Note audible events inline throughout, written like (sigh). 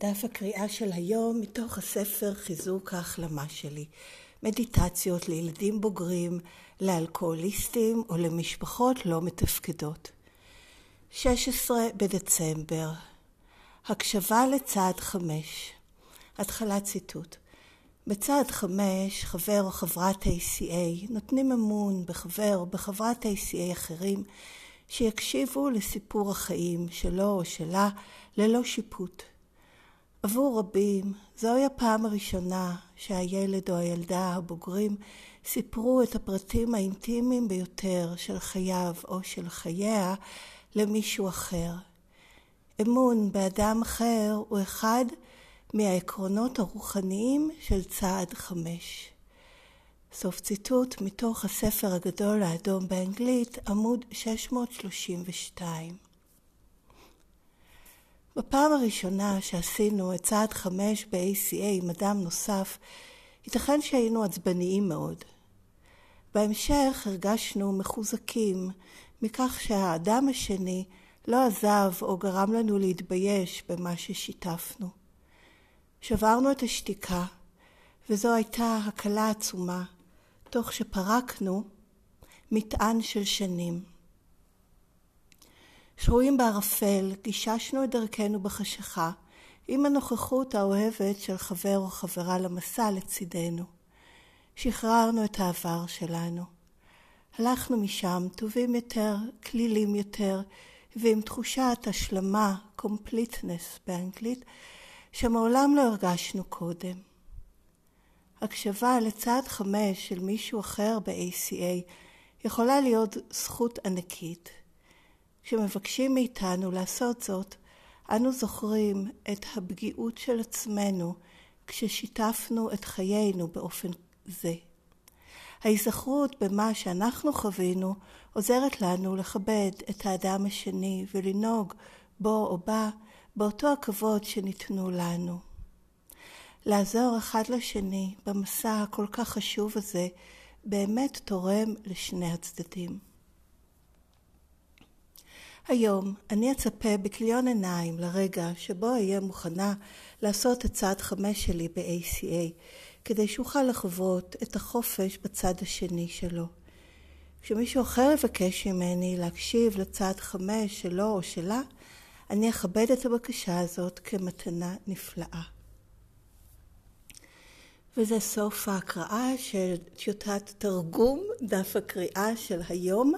דף הקריאה של היום מתוך הספר חיזוק ההחלמה שלי. מדיטציות לילדים בוגרים, לאלכוהוליסטים או למשפחות לא מתפקדות. 16 בדצמבר הקשבה לצעד חמש התחלת ציטוט בצעד חמש, חבר או חברת ACA נותנים אמון בחבר או בחברת ACA אחרים שיקשיבו לסיפור החיים שלו או שלה ללא שיפוט. עבור רבים זוהי הפעם הראשונה שהילד או הילדה הבוגרים סיפרו את הפרטים האינטימיים ביותר של חייו או של חייה למישהו אחר. אמון באדם אחר הוא אחד מהעקרונות הרוחניים של צעד חמש. סוף ציטוט מתוך הספר הגדול האדום באנגלית, עמוד 632. בפעם הראשונה שעשינו את צעד חמש ב-ACA עם אדם נוסף, ייתכן שהיינו עצבניים מאוד. בהמשך הרגשנו מחוזקים מכך שהאדם השני לא עזב או גרם לנו להתבייש במה ששיתפנו. שברנו את השתיקה, וזו הייתה הקלה עצומה, תוך שפרקנו מטען של שנים. שרויים בערפל, גיששנו את דרכנו בחשיכה, עם הנוכחות האוהבת של חבר או חברה למסע לצידנו. שחררנו את העבר שלנו. הלכנו משם טובים יותר, כלילים יותר, ועם תחושת השלמה, completeness באנגלית, שמעולם לא הרגשנו קודם. הקשבה לצעד חמש של מישהו אחר ב-ACA יכולה להיות זכות ענקית. כשמבקשים מאיתנו לעשות זאת, אנו זוכרים את הפגיעות של עצמנו כששיתפנו את חיינו באופן זה. ההיזכרות במה שאנחנו חווינו עוזרת לנו לכבד את האדם השני ולנהוג בו או בה באותו הכבוד שניתנו לנו. לעזור אחד לשני במסע הכל כך חשוב הזה באמת תורם לשני הצדדים. היום אני אצפה בכליון עיניים לרגע שבו אהיה מוכנה לעשות את צעד חמש שלי ב-ACA, כדי שאוכל לחוות את החופש בצד השני שלו. כשמישהו אחר יבקש ממני להקשיב לצעד חמש שלו או שלה, אני אכבד את הבקשה הזאת כמתנה נפלאה. וזה סוף ההקראה של טיוטת תרגום, דף הקריאה של היום.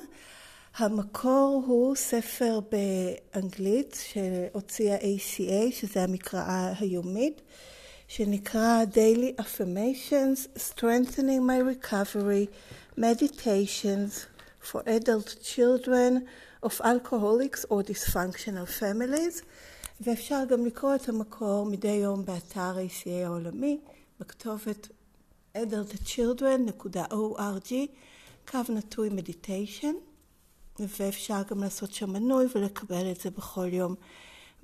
המקור הוא ספר באנגלית שהוציאה ACA, שזה המקראה היומית, שנקרא Daily Affirmations, Strengthening My Recovery, Meditations for Adult Children of Alcoholics or Dysfunctional Families, ואפשר גם לקרוא את המקור מדי יום באתר ACA העולמי, בכתובת adultchildren.org, קו נטוי מדיטיישן. ואפשר גם לעשות שם מנוי ולקבל את זה בכל יום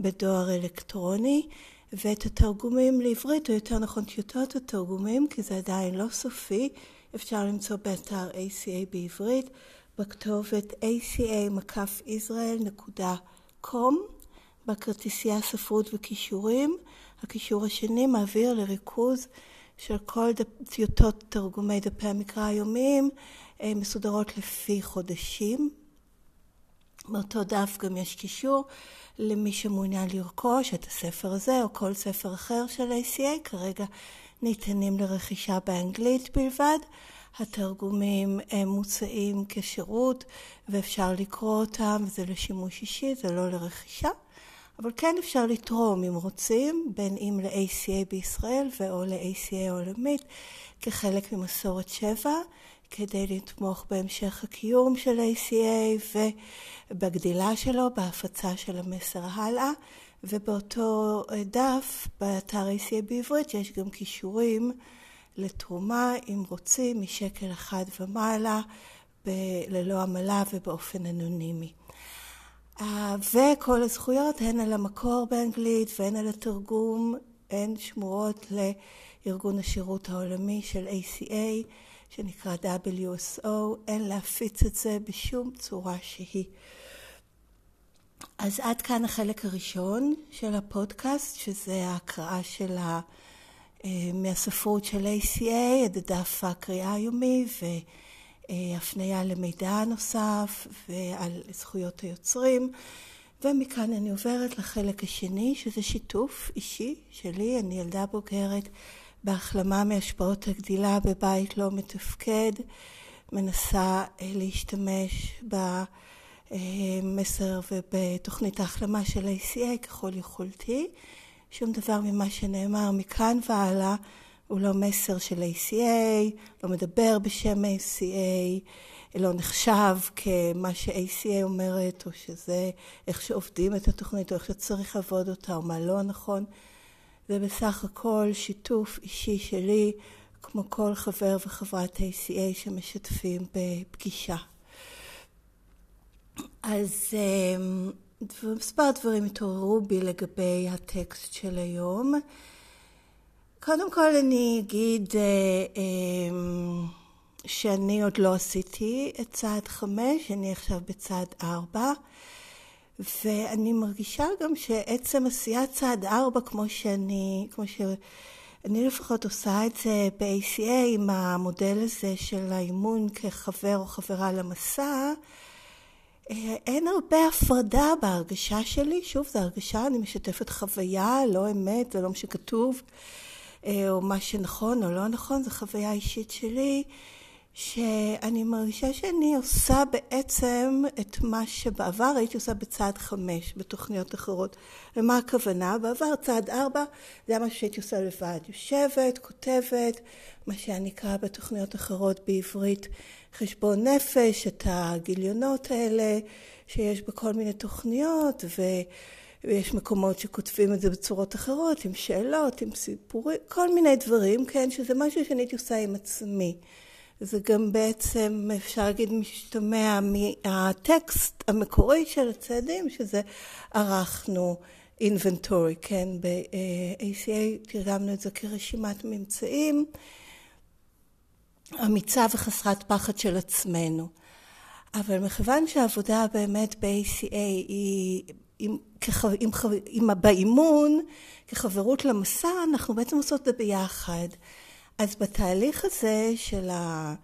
בדואר אלקטרוני. ואת התרגומים לעברית, או יותר נכון טיוטות התרגומים, כי זה עדיין לא סופי, אפשר למצוא באתר ACA בעברית, בכתובת aca-israel.com, בכרטיסייה ספרות וכישורים. הקישור השני מעביר לריכוז של כל טיוטות תרגומי דפי המקרא היומיים, אה, מסודרות לפי חודשים. באותו דף גם יש קישור למי שמעוניין לרכוש את הספר הזה או כל ספר אחר של ACA, כרגע ניתנים לרכישה באנגלית בלבד. התרגומים הם מוצעים כשירות ואפשר לקרוא אותם, זה לשימוש אישי, זה לא לרכישה. אבל כן אפשר לתרום אם רוצים, בין אם ל-ACA בישראל ואו ל-ACA העולמית, כחלק ממסורת שבע. כדי לתמוך בהמשך הקיום של ACA ובגדילה שלו, בהפצה של המסר הלאה. ובאותו דף, באתר ACA בעברית, יש גם כישורים לתרומה, אם רוצים, משקל אחד ומעלה, ב- ללא עמלה ובאופן אנונימי. וכל הזכויות, הן על המקור באנגלית והן על התרגום, הן שמורות לארגון השירות העולמי של ACA. שנקרא WSO, אין להפיץ את זה בשום צורה שהיא. אז עד כאן החלק הראשון של הפודקאסט, שזה ההקראה של ה... אה, מהספרות של ACA, את דף הקריאה היומי והפניה למידע נוסף ועל זכויות היוצרים. ומכאן אני עוברת לחלק השני, שזה שיתוף אישי שלי. אני ילדה בוגרת בהחלמה מהשפעות הגדילה בבית לא מתפקד, מנסה אה, להשתמש במסר ובתוכנית ההחלמה של ACA ככל יכולתי. שום דבר ממה שנאמר מכאן והלאה הוא לא מסר של ACA, לא מדבר בשם ACA, לא נחשב כמה ש-ACA אומרת, או שזה איך שעובדים את התוכנית, או איך שצריך לעבוד אותה, או מה לא נכון. זה בסך הכל שיתוף אישי שלי, כמו כל חבר וחברת ACA שמשתפים בפגישה. אז אמ, מספר דברים התעוררו בי לגבי הטקסט של היום. קודם כל אני אגיד אה, אמ, שאני עוד לא עשיתי את צעד חמש, אני עכשיו בצעד ארבע, ואני מרגישה גם שעצם עשיית צעד ארבע, כמו שאני, כמו שאני לפחות עושה את זה ב-ACA עם המודל הזה של האימון כחבר או חברה למסע, אה, אין הרבה הפרדה בהרגשה שלי, שוב, זו הרגשה, אני משתפת חוויה, לא אמת, זה לא מה שכתוב, אה, או מה שנכון או לא נכון, זו חוויה אישית שלי, שאני מרגישה שאני עושה בעצם את מה שבעבר הייתי עושה בצעד חמש, בתוכניות אחרות. ומה הכוונה? בעבר צעד ארבע זה היה מה שהייתי עושה לבד. יושבת, כותבת, מה שאני נקרא בתוכניות אחרות בעברית חשבון נפש, את הגיליונות האלה שיש בכל מיני תוכניות, ו... ויש מקומות שכותבים את זה בצורות אחרות, עם שאלות, עם סיפורים, כל מיני דברים, כן, שזה משהו שאני הייתי עושה עם עצמי. זה גם בעצם, אפשר להגיד, משתמע מהטקסט המקורי של הצעדים, שזה ערכנו אינבנטורי, כן, ב-ACA תרגמנו את זה כרשימת ממצאים. אמיצה וחסרת פחד של עצמנו. אבל מכיוון שהעבודה באמת ב-ACA היא עם, כח, באימון, כחברות למסע, אנחנו בעצם עושות את זה ביחד. אז בתהליך הזה של ה...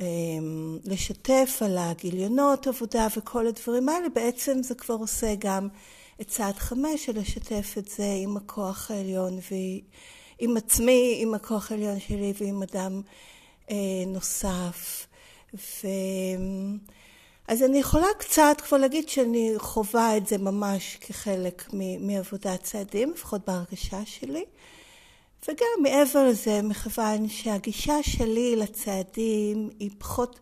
אמ, לשתף על הגיליונות עבודה וכל הדברים האלה, בעצם זה כבר עושה גם את צעד חמש של לשתף את זה עם הכוח העליון ועם עצמי, עם הכוח העליון שלי ועם אדם אה, נוסף. ו... אז אני יכולה קצת כבר להגיד שאני חווה את זה ממש כחלק מעבודת צעדים, לפחות בהרגשה שלי. וגם מעבר לזה, מכיוון שהגישה שלי לצעדים היא פחות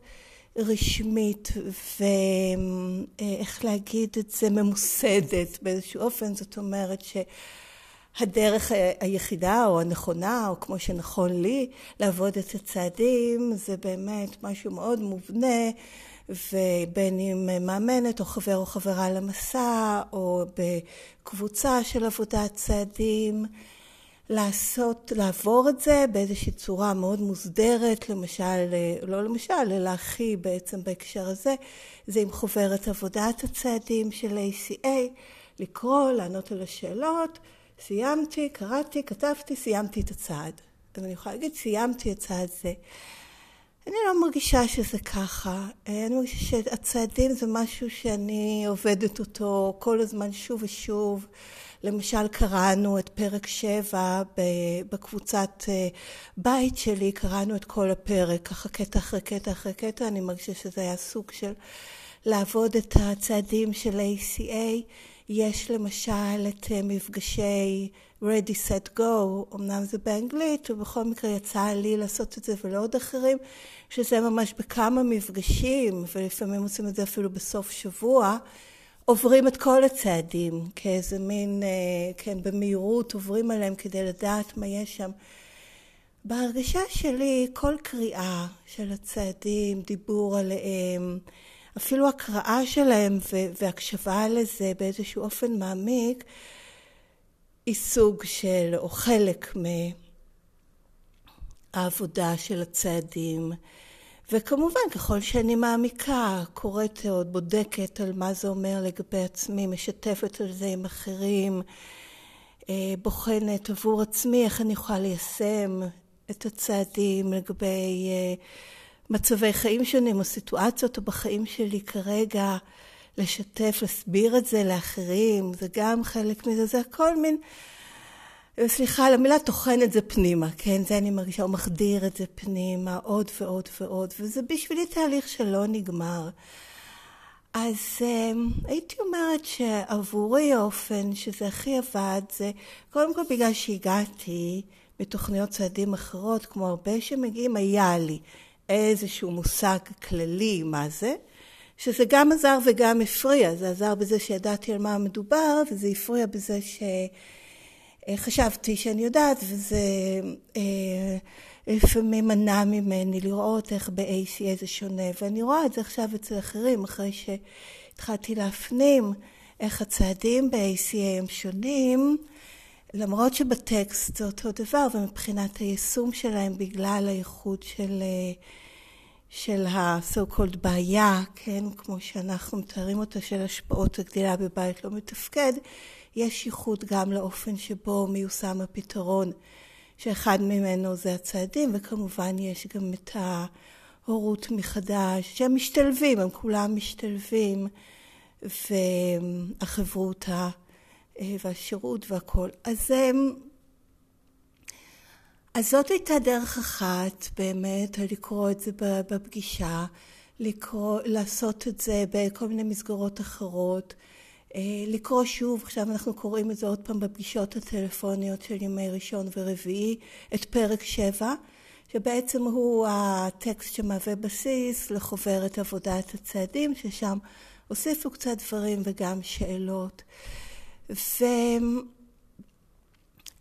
רשמית ואיך להגיד את זה, ממוסדת באיזשהו אופן, זאת אומרת ש... הדרך היחידה או הנכונה, או כמו שנכון לי, לעבוד את הצעדים, זה באמת משהו מאוד מובנה, ובין אם מאמנת או חבר או חברה למסע, או בקבוצה של עבודת צעדים, לעשות, לעבור את זה באיזושהי צורה מאוד מוסדרת, למשל, לא למשל, אלא הכי בעצם בהקשר הזה, זה עם חוברת עבודת הצעדים של ACA, לקרוא, לענות על השאלות, סיימתי, קראתי, כתבתי, סיימתי את הצעד. אז אני יכולה להגיד, סיימתי את צעד זה. אני לא מרגישה שזה ככה. אני מרגישה שהצעדים זה משהו שאני עובדת אותו כל הזמן שוב ושוב. למשל קראנו את פרק 7 בקבוצת אה, בית שלי, קראנו את כל הפרק, ככה קטע אחרי קטע אחרי קטע, אני מרגישה שזה היה סוג של לעבוד את הצעדים של ACA. יש למשל את אה, מפגשי Ready Set Go, אמנם זה באנגלית, ובכל מקרה יצא לי לעשות את זה ולעוד אחרים, שזה ממש בכמה מפגשים, ולפעמים עושים את זה אפילו בסוף שבוע, עוברים את כל הצעדים כאיזה מין, אה, כן, במהירות עוברים עליהם כדי לדעת מה יש שם. בהרגשה שלי, כל קריאה של הצעדים, דיבור עליהם, אפילו הקראה שלהם והקשבה לזה באיזשהו אופן מעמיק, היא סוג של, או חלק מהעבודה של הצעדים. וכמובן, ככל שאני מעמיקה, קוראת עוד, בודקת על מה זה אומר לגבי עצמי, משתפת על זה עם אחרים, אה, בוחנת עבור עצמי איך אני יכולה ליישם את הצעדים לגבי אה, מצבי חיים שונים או סיטואציות או בחיים שלי כרגע, לשתף, להסביר את זה לאחרים, זה גם חלק מזה, זה הכל מין... סליחה על המילה, טוחן את זה פנימה, כן? זה אני מרגישה, הוא מחדיר את זה פנימה עוד ועוד ועוד, וזה בשבילי תהליך שלא נגמר. אז um, הייתי אומרת שעבורי האופן שזה הכי עבד זה קודם כל בגלל שהגעתי מתוכניות צעדים אחרות, כמו הרבה שמגיעים, היה לי איזשהו מושג כללי מה זה, שזה גם עזר וגם הפריע. זה עזר בזה שידעתי על מה מדובר, וזה הפריע בזה שחשבתי שאני יודעת, וזה אה, לפעמים מנע ממני לראות איך ב-ACA זה שונה. ואני רואה את זה עכשיו אצל אחרים, אחרי שהתחלתי להפנים איך הצעדים ב-ACA הם שונים. למרות שבטקסט זה אותו דבר, ומבחינת היישום שלהם, בגלל הייחוד של, אה, של ה-so called בעיה, כן, כמו שאנחנו מתארים אותה, של השפעות הגדילה בבית לא מתפקד, יש ייחוד גם לאופן שבו מיושם הפתרון, שאחד ממנו זה הצעדים, וכמובן יש גם את ההורות מחדש, שהם משתלבים, הם כולם משתלבים, והחברותה אה, והשירות והכל. אז, אמ, אז זאת הייתה דרך אחת באמת לקרוא את זה בפגישה, לקרוא, לעשות את זה בכל מיני מסגרות אחרות, אה, לקרוא שוב, עכשיו אנחנו קוראים את זה עוד פעם בפגישות הטלפוניות של ימי ראשון ורביעי, את פרק שבע, שבעצם הוא הטקסט שמהווה בסיס לחוברת עבודת הצעדים, ששם הוסיפו קצת דברים וגם שאלות.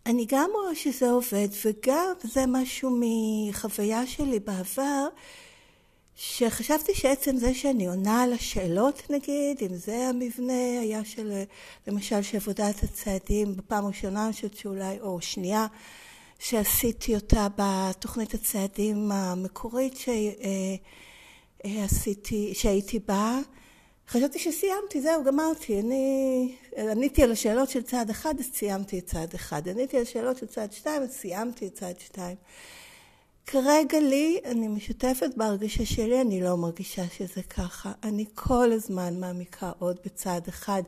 ואני גם רואה שזה עובד, וגם זה משהו מחוויה שלי בעבר, שחשבתי שעצם זה שאני עונה על השאלות נגיד, אם זה המבנה היה של, למשל, שעבודת הצעדים בפעם הראשונה, אני חושבת שאולי, או שנייה, שעשיתי אותה בתוכנית הצעדים המקורית שעשיתי, שהייתי בה, חשבתי שסיימתי, זהו, גמרתי. אני עניתי על השאלות של צעד אחד, אז סיימתי את צעד אחד. עניתי על השאלות של צעד שתיים, אז סיימתי את צעד שתיים. כרגע לי, אני משתפת בהרגשה שלי, אני לא מרגישה שזה ככה. אני כל הזמן מעמיקה עוד בצעד אחד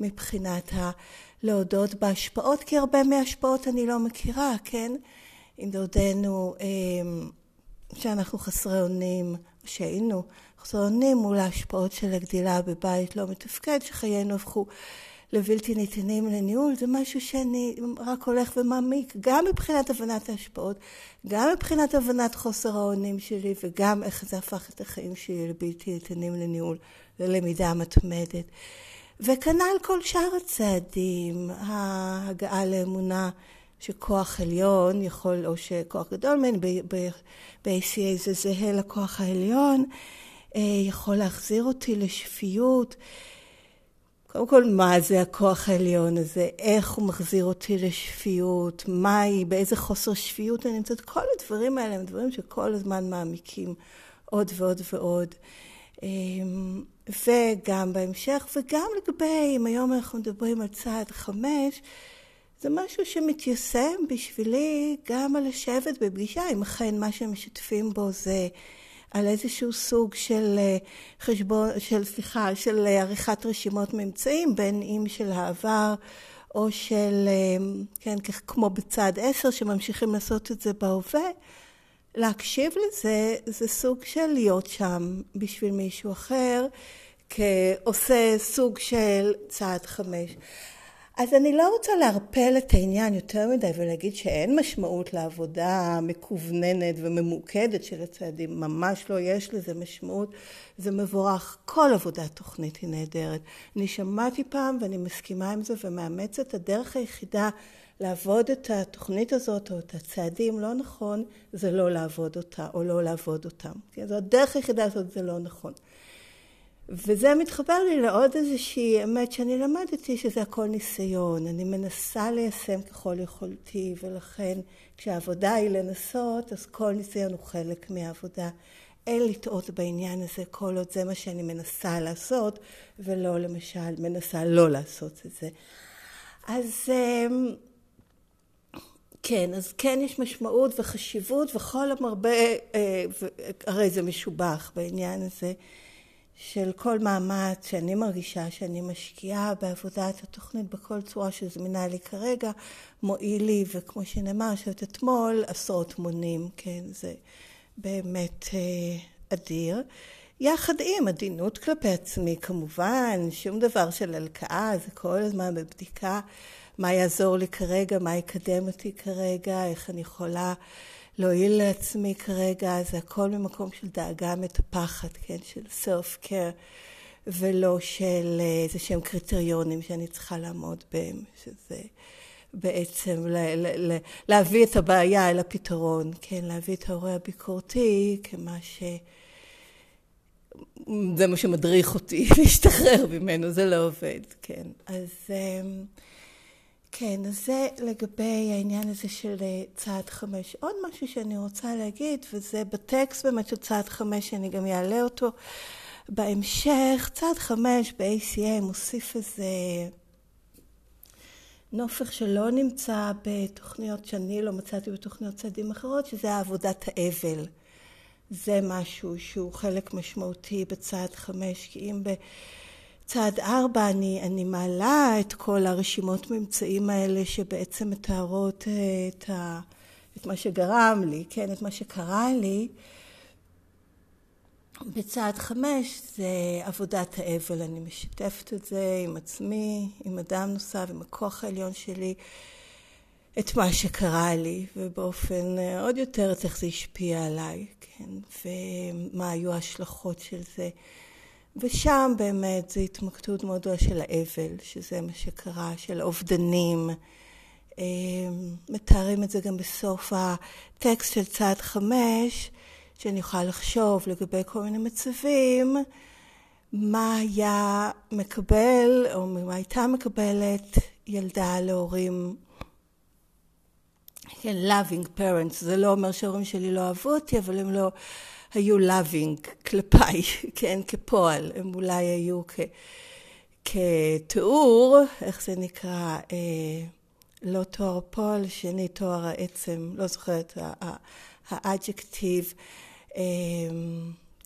מבחינת הלהודות בהשפעות, כי הרבה מההשפעות אני לא מכירה, כן? אם דודנו אמ, שאנחנו חסרי אונים, שהיינו חסרי אונים מול ההשפעות של הגדילה בבית לא מתפקד, שחיינו הפכו לבלתי ניתנים לניהול, זה משהו שאני רק הולך ומעמיק, גם מבחינת הבנת ההשפעות, גם מבחינת הבנת חוסר האונים שלי, וגם איך זה הפך את החיים שלי לבלתי ניתנים לניהול, ללמידה מתמדת. וכנ"ל כל שאר הצעדים, ההגעה לאמונה שכוח עליון יכול, או שכוח גדול מהן, ב-ACA זה זהה לכוח העליון, אה, יכול להחזיר אותי לשפיות. קודם כל, מה זה הכוח העליון הזה? איך הוא מחזיר אותי לשפיות? מהי? באיזה חוסר שפיות אני נמצאת? כל הדברים האלה הם דברים שכל הזמן מעמיקים עוד ועוד ועוד. אמ, וגם בהמשך, וגם לגבי, אם היום אנחנו מדברים על צעד חמש, זה משהו שמתיישם בשבילי גם על לשבת בפגישה, אם אכן מה שהם משתפים בו זה על איזשהו סוג של אה, חשבון, של סליחה, של אה, עריכת רשימות ממצאים, בין אם של העבר או של, אה, כן, כמו בצד עשר, שממשיכים לעשות את זה בהווה. להקשיב לזה זה סוג של להיות שם בשביל מישהו אחר, כעושה סוג של צעד חמש. אז אני לא רוצה לערפל את העניין יותר מדי ולהגיד שאין משמעות לעבודה מקווננת וממוקדת של הצעדים, ממש לא, יש לזה משמעות, זה מבורך, כל עבודת תוכנית היא נהדרת. אני שמעתי פעם ואני מסכימה עם זה ומאמצת, הדרך היחידה לעבוד את התוכנית הזאת או את הצעדים לא נכון, זה לא לעבוד אותה או לא לעבוד אותם. זו הדרך היחידה הזאת, זה לא נכון. וזה מתחבר לי לעוד איזושהי אמת שאני למדתי שזה הכל ניסיון. אני מנסה ליישם ככל יכולתי ולכן כשהעבודה היא לנסות אז כל ניסיון הוא חלק מהעבודה. אין לטעות בעניין הזה כל עוד זה מה שאני מנסה לעשות, ולא למשל מנסה לא לעשות את זה. אז אמ, כן, אז כן יש משמעות וחשיבות, וכל המרבה, אה, הרי זה משובח בעניין הזה. של כל מאמץ שאני מרגישה שאני משקיעה בעבודת התוכנית בכל צורה שזמינה לי כרגע, מועיל לי, וכמו שנאמר, שאת אתמול עשרות מונים, כן, זה באמת אה, אדיר. יחד עם עדינות כלפי עצמי, כמובן, שום דבר של הלקאה, זה כל הזמן בבדיקה מה יעזור לי כרגע, מה יקדם אותי כרגע, איך אני יכולה להועיל לעצמי כרגע, זה הכל ממקום של דאגה מטפחת, כן, של self care, ולא של אה, איזה שהם קריטריונים שאני צריכה לעמוד בהם, שזה בעצם ל- ל- ל- להביא את הבעיה אל הפתרון, כן, להביא את ההורה הביקורתי כמה ש... זה מה שמדריך אותי (laughs) להשתחרר ממנו, זה לא עובד, כן. אז... כן, אז זה לגבי העניין הזה של אה, צעד חמש. עוד משהו שאני רוצה להגיד, וזה בטקסט באמת של צעד חמש, שאני גם אעלה אותו בהמשך. צעד חמש ב-ACA מוסיף איזה נופך שלא נמצא בתוכניות שאני לא מצאתי בתוכניות צעדים אחרות, שזה עבודת האבל. זה משהו שהוא חלק משמעותי בצעד חמש, כי אם ב... צעד ארבע, אני, אני מעלה את כל הרשימות ממצאים האלה שבעצם מתארות אה, את, ה, את מה שגרם לי, כן, את מה שקרה לי. בצעד חמש זה עבודת האבל, אני משתפת את זה עם עצמי, עם אדם נוסף, עם הכוח העליון שלי, את מה שקרה לי, ובאופן אה, עוד יותר את איך זה השפיע עליי, כן, ומה היו ההשלכות של זה. ושם באמת זו התמקדות מאוד גדולה של האבל, שזה מה שקרה, של האובדנים. אמ, מתארים את זה גם בסוף הטקסט של צעד חמש, שאני יכולה לחשוב לגבי כל מיני מצבים, מה היה מקבל, או מה הייתה מקבלת ילדה להורים, כן, loving parents, זה לא אומר שההורים שלי לא אהבו אותי, אבל הם לא... היו loving כלפיי, (laughs) כן, כפועל, הם אולי היו כ, כתיאור, איך זה נקרא, אה, לא תואר פועל, שני תואר העצם, לא זוכרת, האדג'קטיב, אה,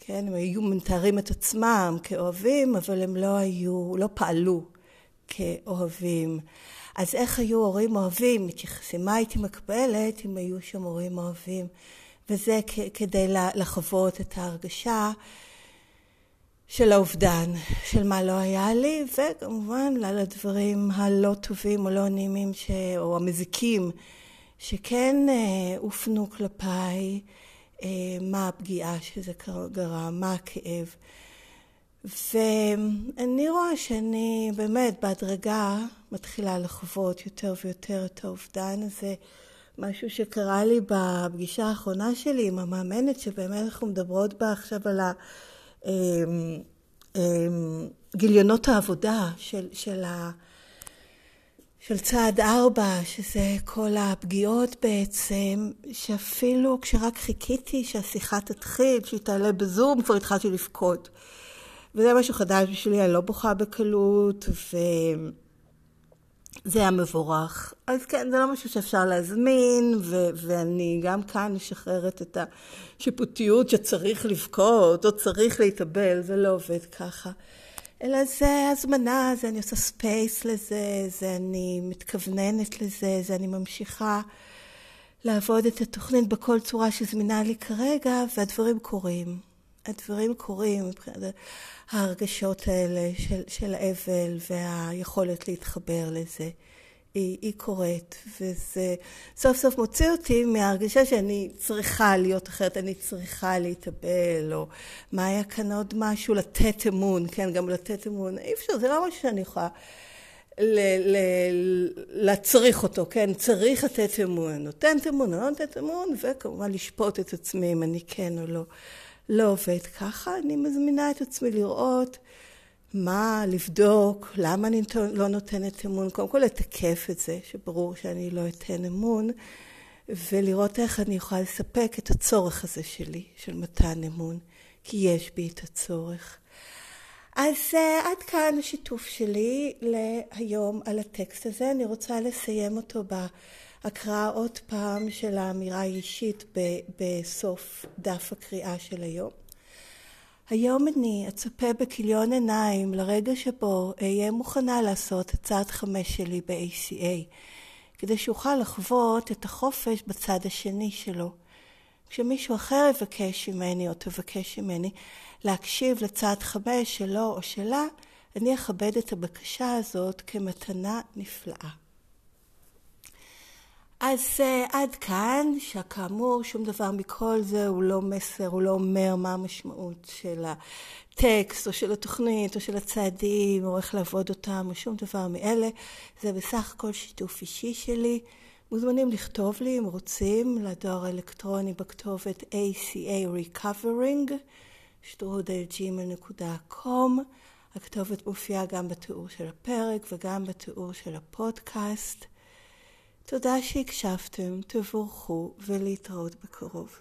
כן, הם היו מתארים את עצמם כאוהבים, אבל הם לא היו, לא פעלו כאוהבים. אז איך היו הורים אוהבים? מתייחסים, מה הייתי מקבלת אם היו שם הורים אוהבים? וזה כדי לחוות את ההרגשה של האובדן, של מה לא היה לי, וכמובן על הדברים הלא טובים או לא נעימים ש... או המזיקים שכן אה, הופנו כלפיי, אה, מה הפגיעה שזה גרם, מה הכאב. ואני רואה שאני באמת בהדרגה מתחילה לחוות יותר ויותר את האובדן הזה. משהו שקרה לי בפגישה האחרונה שלי עם המאמנת, שבאמת אנחנו מדברות בה עכשיו על גיליונות העבודה של, של, ה, של צעד ארבע, שזה כל הפגיעות בעצם, שאפילו כשרק חיכיתי שהשיחה תתחיל, שהיא תעלה בזום, כבר התחלתי לבכות. וזה משהו חדש בשבילי, אני לא בוכה בקלות, ו... זה היה מבורך. אז כן, זה לא משהו שאפשר להזמין, ו- ואני גם כאן משחררת את השיפוטיות שצריך לבכות, או צריך להתאבל, זה לא עובד ככה. אלא זה הזמנה, זה אני עושה space לזה, זה אני מתכווננת לזה, זה אני ממשיכה לעבוד את התוכנית בכל צורה שזמינה לי כרגע, והדברים קורים. הדברים קורים ההרגשות האלה של, של האבל והיכולת להתחבר לזה. היא, היא קורית, וזה סוף סוף מוציא אותי מההרגשה שאני צריכה להיות אחרת, אני צריכה להתאבל, או מה היה כאן עוד משהו, לתת אמון, כן, גם לתת אמון, אי אפשר, זה לא משהו שאני יכולה ל- ל- אותו, כן, צריך לתת אמון, נותנת אמון, לא נותנת אמון, וכמובן לשפוט את עצמי אם אני כן או לא. לא עובד ככה, אני מזמינה את עצמי לראות מה, לבדוק, למה אני לא נותנת אמון, קודם כל לתקף את זה, שברור שאני לא אתן אמון, ולראות איך אני יכולה לספק את הצורך הזה שלי, של מתן אמון, כי יש בי את הצורך. אז uh, עד כאן השיתוף שלי להיום על הטקסט הזה. אני רוצה לסיים אותו בהקראה עוד פעם של האמירה האישית בסוף דף הקריאה של היום. היום אני אצפה בכיליון עיניים לרגע שבו אהיה מוכנה לעשות את צעד חמש שלי ב-ACA, כדי שאוכל לחוות את החופש בצד השני שלו. כשמישהו אחר יבקש ממני או תבקש ממני להקשיב לצעד חמש שלו או שלה, אני אכבד את הבקשה הזאת כמתנה נפלאה. אז uh, עד כאן, שכאמור שום דבר מכל זה הוא לא מסר, הוא לא אומר מה המשמעות של הטקסט או של התוכנית או של הצעדים או איך לעבוד אותם או שום דבר מאלה. זה בסך הכל שיתוף אישי שלי. מוזמנים לכתוב לי אם רוצים לדואר האלקטרוני בכתובת ACA Recovering, שטרודלג'ימל.com. הכתובת מופיעה גם בתיאור של הפרק וגם בתיאור של הפודקאסט. תודה שהקשבתם, תבורכו ולהתראות בקרוב.